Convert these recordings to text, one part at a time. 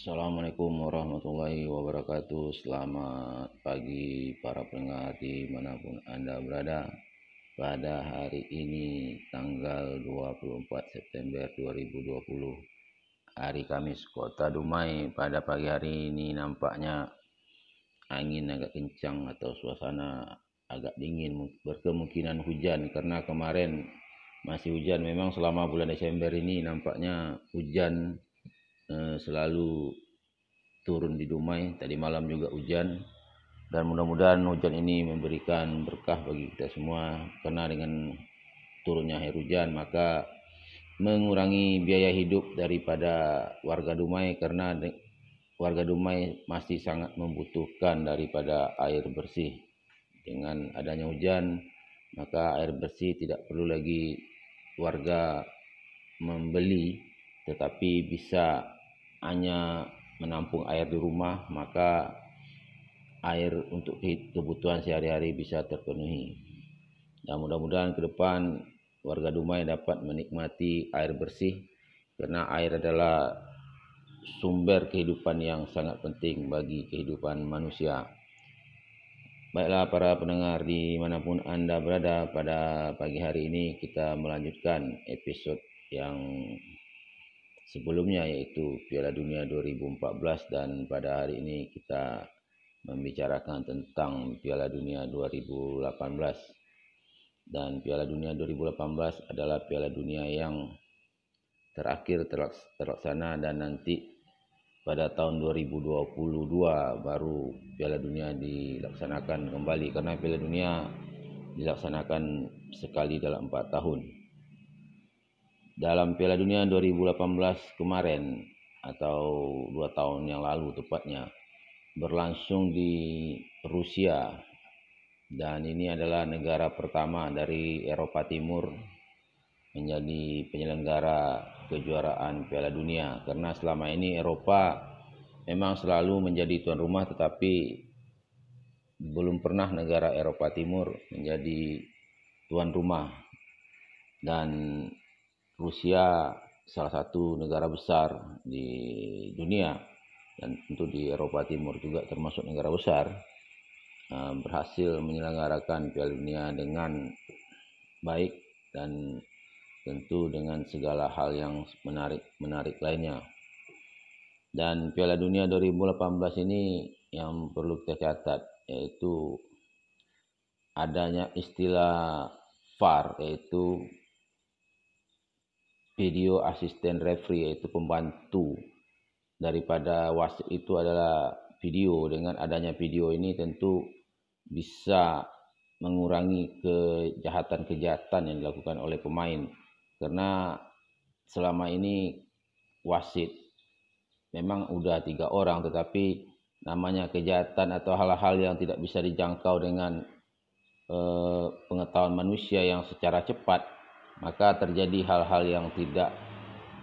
Assalamualaikum warahmatullahi wabarakatuh. Selamat pagi para pendengar di mana pun Anda berada. Pada hari ini tanggal 24 September 2020 Hari Kamis Kota Dumai. Pada pagi hari ini nampaknya Angin agak kencang atau suasana agak dingin Berkemungkinan hujan. Karena kemarin masih hujan. Memang selama bulan Desember ini nampaknya hujan selalu turun di Dumai. Tadi malam juga hujan dan mudah-mudahan hujan ini memberikan berkah bagi kita semua karena dengan turunnya air hujan maka mengurangi biaya hidup daripada warga Dumai karena warga Dumai masih sangat membutuhkan daripada air bersih. Dengan adanya hujan maka air bersih tidak perlu lagi warga membeli tetapi bisa hanya menampung air di rumah, maka air untuk kebutuhan sehari-hari bisa terpenuhi. Dan mudah-mudahan ke depan warga Dumai dapat menikmati air bersih karena air adalah sumber kehidupan yang sangat penting bagi kehidupan manusia. Baiklah para pendengar di mana pun Anda berada pada pagi hari ini kita melanjutkan episode yang sebelumnya yaitu Piala Dunia 2014 dan pada hari ini kita membicarakan tentang Piala Dunia 2018 dan Piala Dunia 2018 adalah Piala Dunia yang terakhir terlaksana dan nanti pada tahun 2022 baru Piala Dunia dilaksanakan kembali. Karena Piala Dunia dilaksanakan sekali dalam empat tahun dalam Piala Dunia 2018 kemarin atau dua tahun yang lalu tepatnya berlangsung di Rusia. Dan ini adalah negara pertama dari Eropa Timur menjadi penyelenggara kejuaraan Piala Dunia. Karena selama ini Eropa memang selalu menjadi tuan rumah tetapi belum pernah negara Eropa Timur menjadi tuan rumah. Dan Rusia salah satu negara besar di dunia dan tentu di Eropa Timur juga termasuk negara besar eh, berhasil menyelenggarakan Piala Dunia dengan baik dan tentu dengan segala hal yang menarik menarik lainnya. Dan Piala Dunia 2018 ini yang perlu kita catat yaitu adanya istilah VAR yaitu video asisten referee yaitu pembantu. Daripada wasit itu adalah video. Dengan adanya video ini tentu bisa mengurangi kejahatan-kejahatan yang dilakukan oleh pemain. Karena selama ini wasit memang udah tiga orang tetapi namanya kejahatan atau hal-hal yang tidak bisa dijangkau dengan eh, pengetahuan manusia yang secara cepat maka terjadi hal-hal yang tidak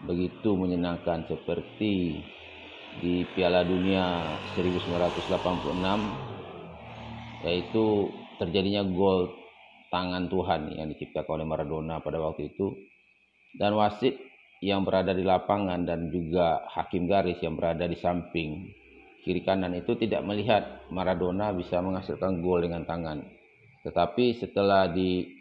begitu menyenangkan seperti di Piala Dunia 1986 yaitu terjadinya gol tangan Tuhan yang diciptakan oleh Maradona pada waktu itu dan wasit yang berada di lapangan dan juga hakim garis yang berada di samping kiri kanan itu tidak melihat Maradona bisa menghasilkan gol dengan tangan. Tetapi setelah di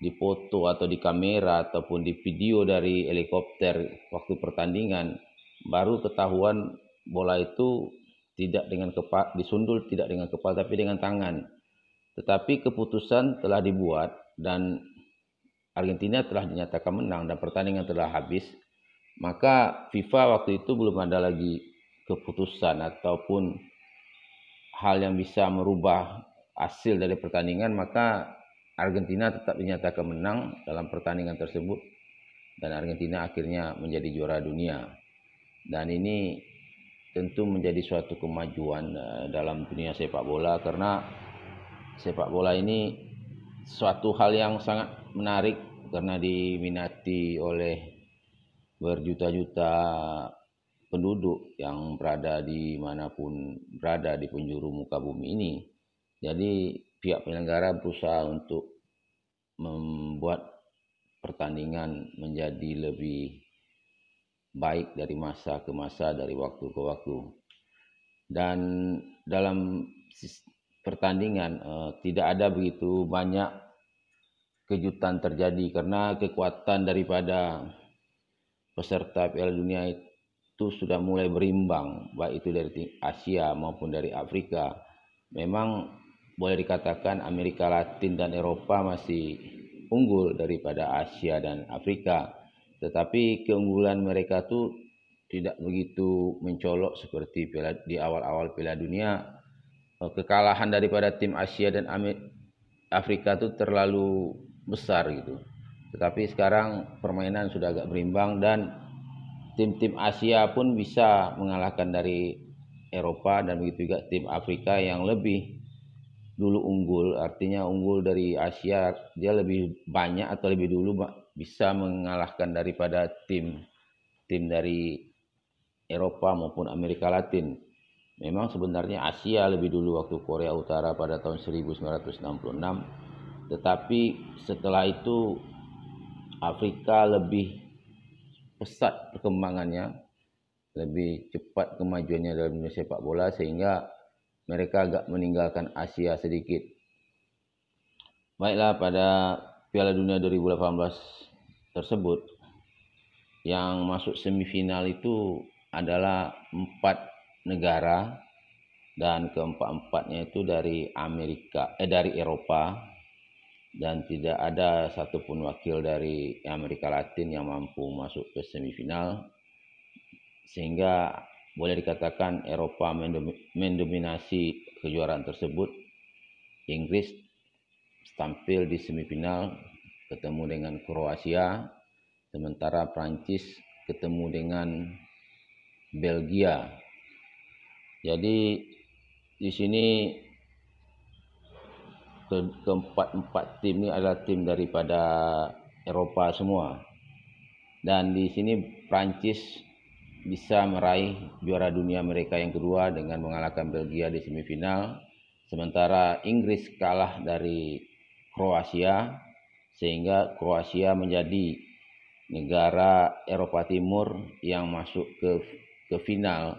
di foto atau di kamera ataupun di video dari helikopter waktu pertandingan baru ketahuan bola itu tidak dengan kepala disundul tidak dengan kepala tapi dengan tangan. Tetapi keputusan telah dibuat dan Argentina telah dinyatakan menang dan pertandingan telah habis maka FIFA waktu itu belum ada lagi keputusan ataupun hal yang bisa merubah hasil dari pertandingan maka Argentina tetap dinyatakan menang dalam pertandingan tersebut dan Argentina akhirnya menjadi juara dunia. Dan ini tentu menjadi suatu kemajuan eh, dalam dunia sepak bola karena sepak bola ini suatu hal yang sangat menarik karena diminati oleh berjuta-juta penduduk yang berada di mana pun berada di penjuru muka bumi ini. Jadi pihak penyelenggara berusaha untuk membuat pertandingan menjadi lebih baik dari masa ke masa, dari waktu ke waktu. Dan dalam pertandingan uh, tidak ada begitu banyak kejutan terjadi karena kekuatan daripada peserta Piala Dunia itu sudah mulai berimbang baik itu dari Asia maupun dari Afrika. Memang boleh dikatakan Amerika Latin dan Eropa masih unggul daripada Asia dan Afrika. Tetapi keunggulan mereka itu tidak begitu mencolok seperti di awal-awal Piala Dunia. Eh, kekalahan daripada tim Asia dan Afrika itu terlalu besar gitu. Tetapi sekarang permainan sudah agak berimbang dan tim-tim Asia pun bisa mengalahkan dari Eropa dan begitu juga tim Afrika yang lebih dulu unggul, artinya unggul dari Asia, dia lebih banyak atau lebih dulu bisa mengalahkan daripada tim tim dari Eropa maupun Amerika Latin. Memang sebenarnya Asia lebih dulu waktu Korea Utara pada tahun 1966, tetapi setelah itu Afrika lebih pesat perkembangannya, lebih cepat kemajuannya dalam dunia sepak bola sehingga mereka agak meninggalkan Asia sedikit. Baiklah pada Piala Dunia 2018 tersebut yang masuk semifinal itu adalah empat negara dan keempat-empatnya itu dari Amerika eh dari Eropa dan tidak ada satupun wakil dari Amerika Latin yang mampu masuk ke semifinal sehingga boleh dikatakan Eropa mendominasi kejuaraan tersebut. Inggris tampil di semifinal ketemu dengan Kroasia, sementara Prancis ketemu dengan Belgia. Jadi di sini ke keempat-empat tim ini adalah tim daripada Eropa semua. Dan di sini Prancis bisa meraih juara dunia mereka yang kedua dengan mengalahkan Belgia di semifinal. Sementara Inggris kalah dari Kroasia sehingga Kroasia menjadi negara Eropa Timur yang masuk ke ke final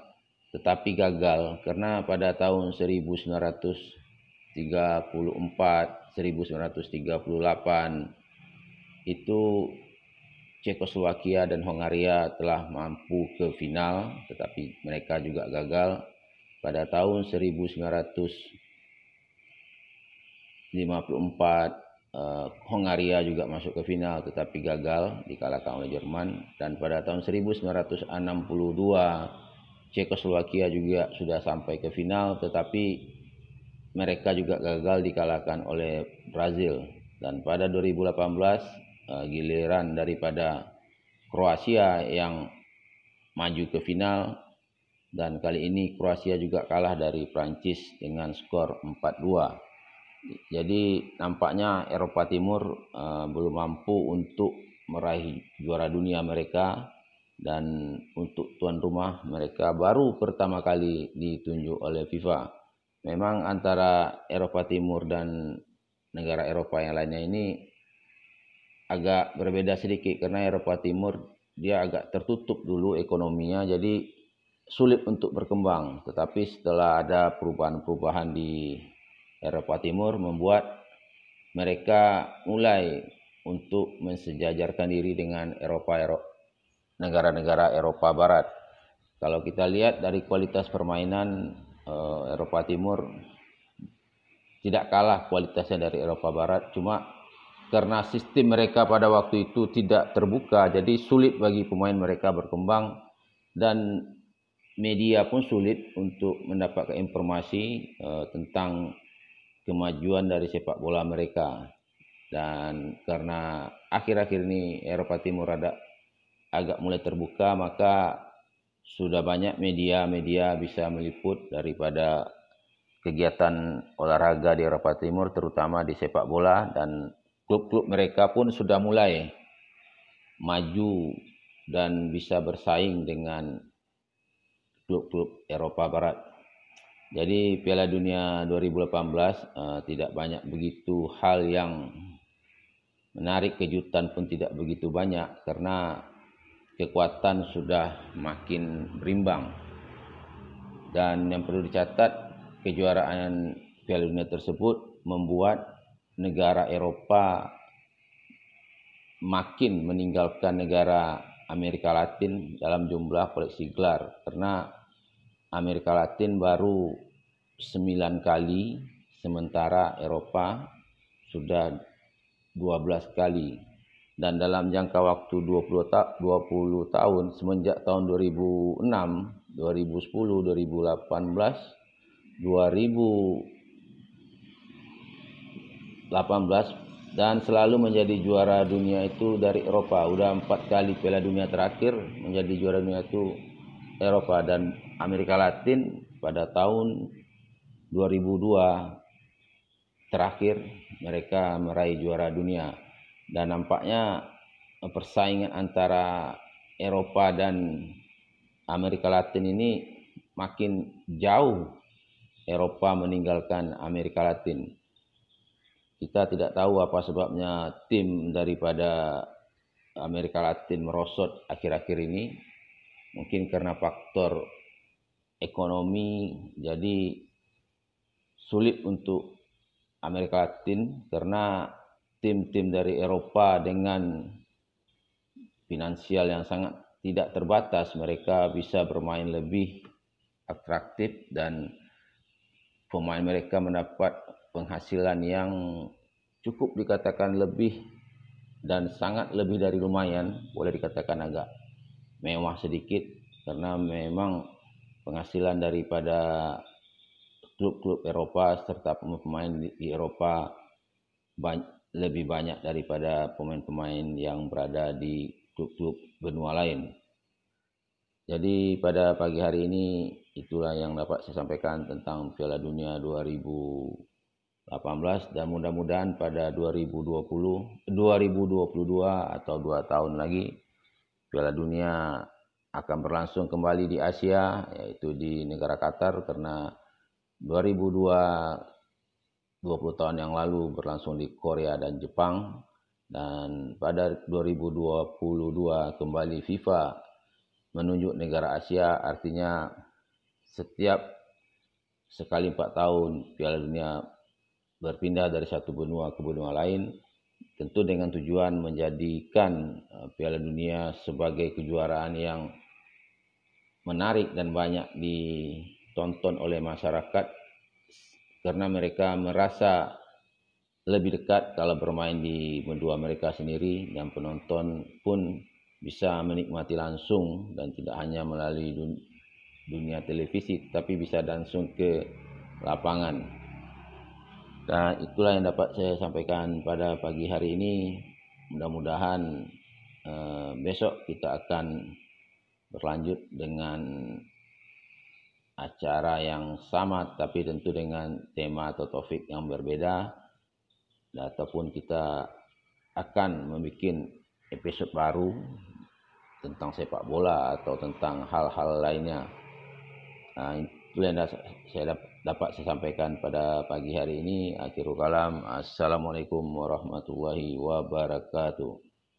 tetapi gagal karena pada tahun 1934 1938 itu Cekoslowakia dan Hongaria telah mampu ke final, tetapi mereka juga gagal pada tahun 1954. Uh, Hongaria juga masuk ke final, tetapi gagal dikalahkan oleh Jerman. Dan pada tahun 1962 Cekoslowakia juga sudah sampai ke final, tetapi mereka juga gagal dikalahkan oleh Brazil. Dan pada 2018 uh, giliran daripada Kroasia yang maju ke final dan kali ini Kroasia juga kalah dari Prancis dengan skor 4-2. Jadi nampaknya Eropa Timur uh, belum mampu untuk meraih juara dunia mereka dan untuk tuan rumah mereka baru pertama kali ditunjuk oleh FIFA. Memang antara Eropa Timur dan negara Eropa yang lainnya ini agak berbeda sedikit karena Eropa Timur dia agak tertutup dulu ekonominya jadi sulit untuk berkembang tetapi setelah ada perubahan-perubahan di Eropa Timur membuat mereka mulai untuk mensejajarkan diri dengan Eropa negara-negara Eropa Barat. Kalau kita lihat dari kualitas permainan eh, Eropa Timur tidak kalah kualitasnya dari Eropa Barat, cuma karena sistem mereka pada waktu itu tidak terbuka jadi sulit bagi pemain mereka berkembang. Dan media pun sulit untuk mendapatkan informasi uh, tentang kemajuan dari sepak bola mereka. Dan karena akhir-akhir ini Eropa Timur ada agak mulai terbuka maka sudah banyak media-media bisa meliput daripada kegiatan olahraga di Eropa Timur terutama di sepak bola. Dan klub-klub mereka pun sudah mulai maju dan bisa bersaing dengan klub-klub Eropa Barat. Jadi Piala Dunia 2018 uh, eh, tidak banyak begitu hal yang menarik kejutan pun tidak begitu banyak karena kekuatan sudah makin berimbang. Dan yang perlu dicatat, kejuaraan Piala Dunia tersebut membuat negara Eropa makin meninggalkan negara Amerika Latin dalam jumlah koleksi gelar karena Amerika Latin baru 9 kali sementara Eropa sudah 12 kali. Dan dalam jangka waktu 20 ta 20 tahun semenjak tahun 2006, 2010, 2018, 2018 dan selalu menjadi juara dunia itu dari Eropa. Udah empat kali Piala Dunia terakhir menjadi juara dunia itu Eropa dan Amerika Latin pada tahun 2002 terakhir mereka meraih juara dunia dan nampaknya persaingan antara Eropa dan Amerika Latin ini makin jauh Eropa meninggalkan Amerika Latin. Kita tidak tahu apa sebabnya tim daripada Amerika Latin merosot akhir-akhir ini. Mungkin karena faktor ekonomi jadi sulit untuk Amerika Latin karena tim-tim dari Eropa dengan finansial yang sangat tidak terbatas mereka bisa bermain lebih atraktif dan pemain mereka mendapat penghasilan yang cukup dikatakan lebih dan sangat lebih dari lumayan boleh dikatakan agak mewah sedikit karena memang penghasilan daripada klub-klub Eropa serta pemain-pemain di Eropa banyak lebih banyak daripada pemain-pemain yang berada di klub-klub benua lain. Jadi pada pagi hari ini itulah yang dapat saya sampaikan tentang Piala Dunia 2018 dan mudah-mudahan pada 2020 2022 atau dua tahun lagi Piala Dunia akan berlangsung kembali di Asia yaitu di negara Qatar karena 2002 20 tahun yang lalu berlangsung di Korea dan Jepang dan pada 2022 kembali FIFA menunjuk negara Asia artinya setiap sekali empat tahun Piala Dunia berpindah dari satu benua ke benua lain tentu dengan tujuan menjadikan eh, Piala Dunia sebagai kejuaraan yang menarik dan banyak ditonton oleh masyarakat karena mereka merasa lebih dekat kalau bermain di benua mereka sendiri dan penonton pun bisa menikmati langsung dan tidak hanya melalui dunia televisi tapi bisa langsung ke lapangan. Dan itulah yang dapat saya sampaikan pada pagi hari ini. Mudah-mudahan uh, besok kita akan berlanjut dengan acara yang sama tapi tentu dengan tema atau topik yang berbeda ataupun kita akan membuat episode baru tentang sepak bola atau tentang hal-hal lainnya. Nah, itu yang saya dapat saya sampaikan pada pagi hari ini. Akhirul kalam. Assalamualaikum warahmatullahi wabarakatuh.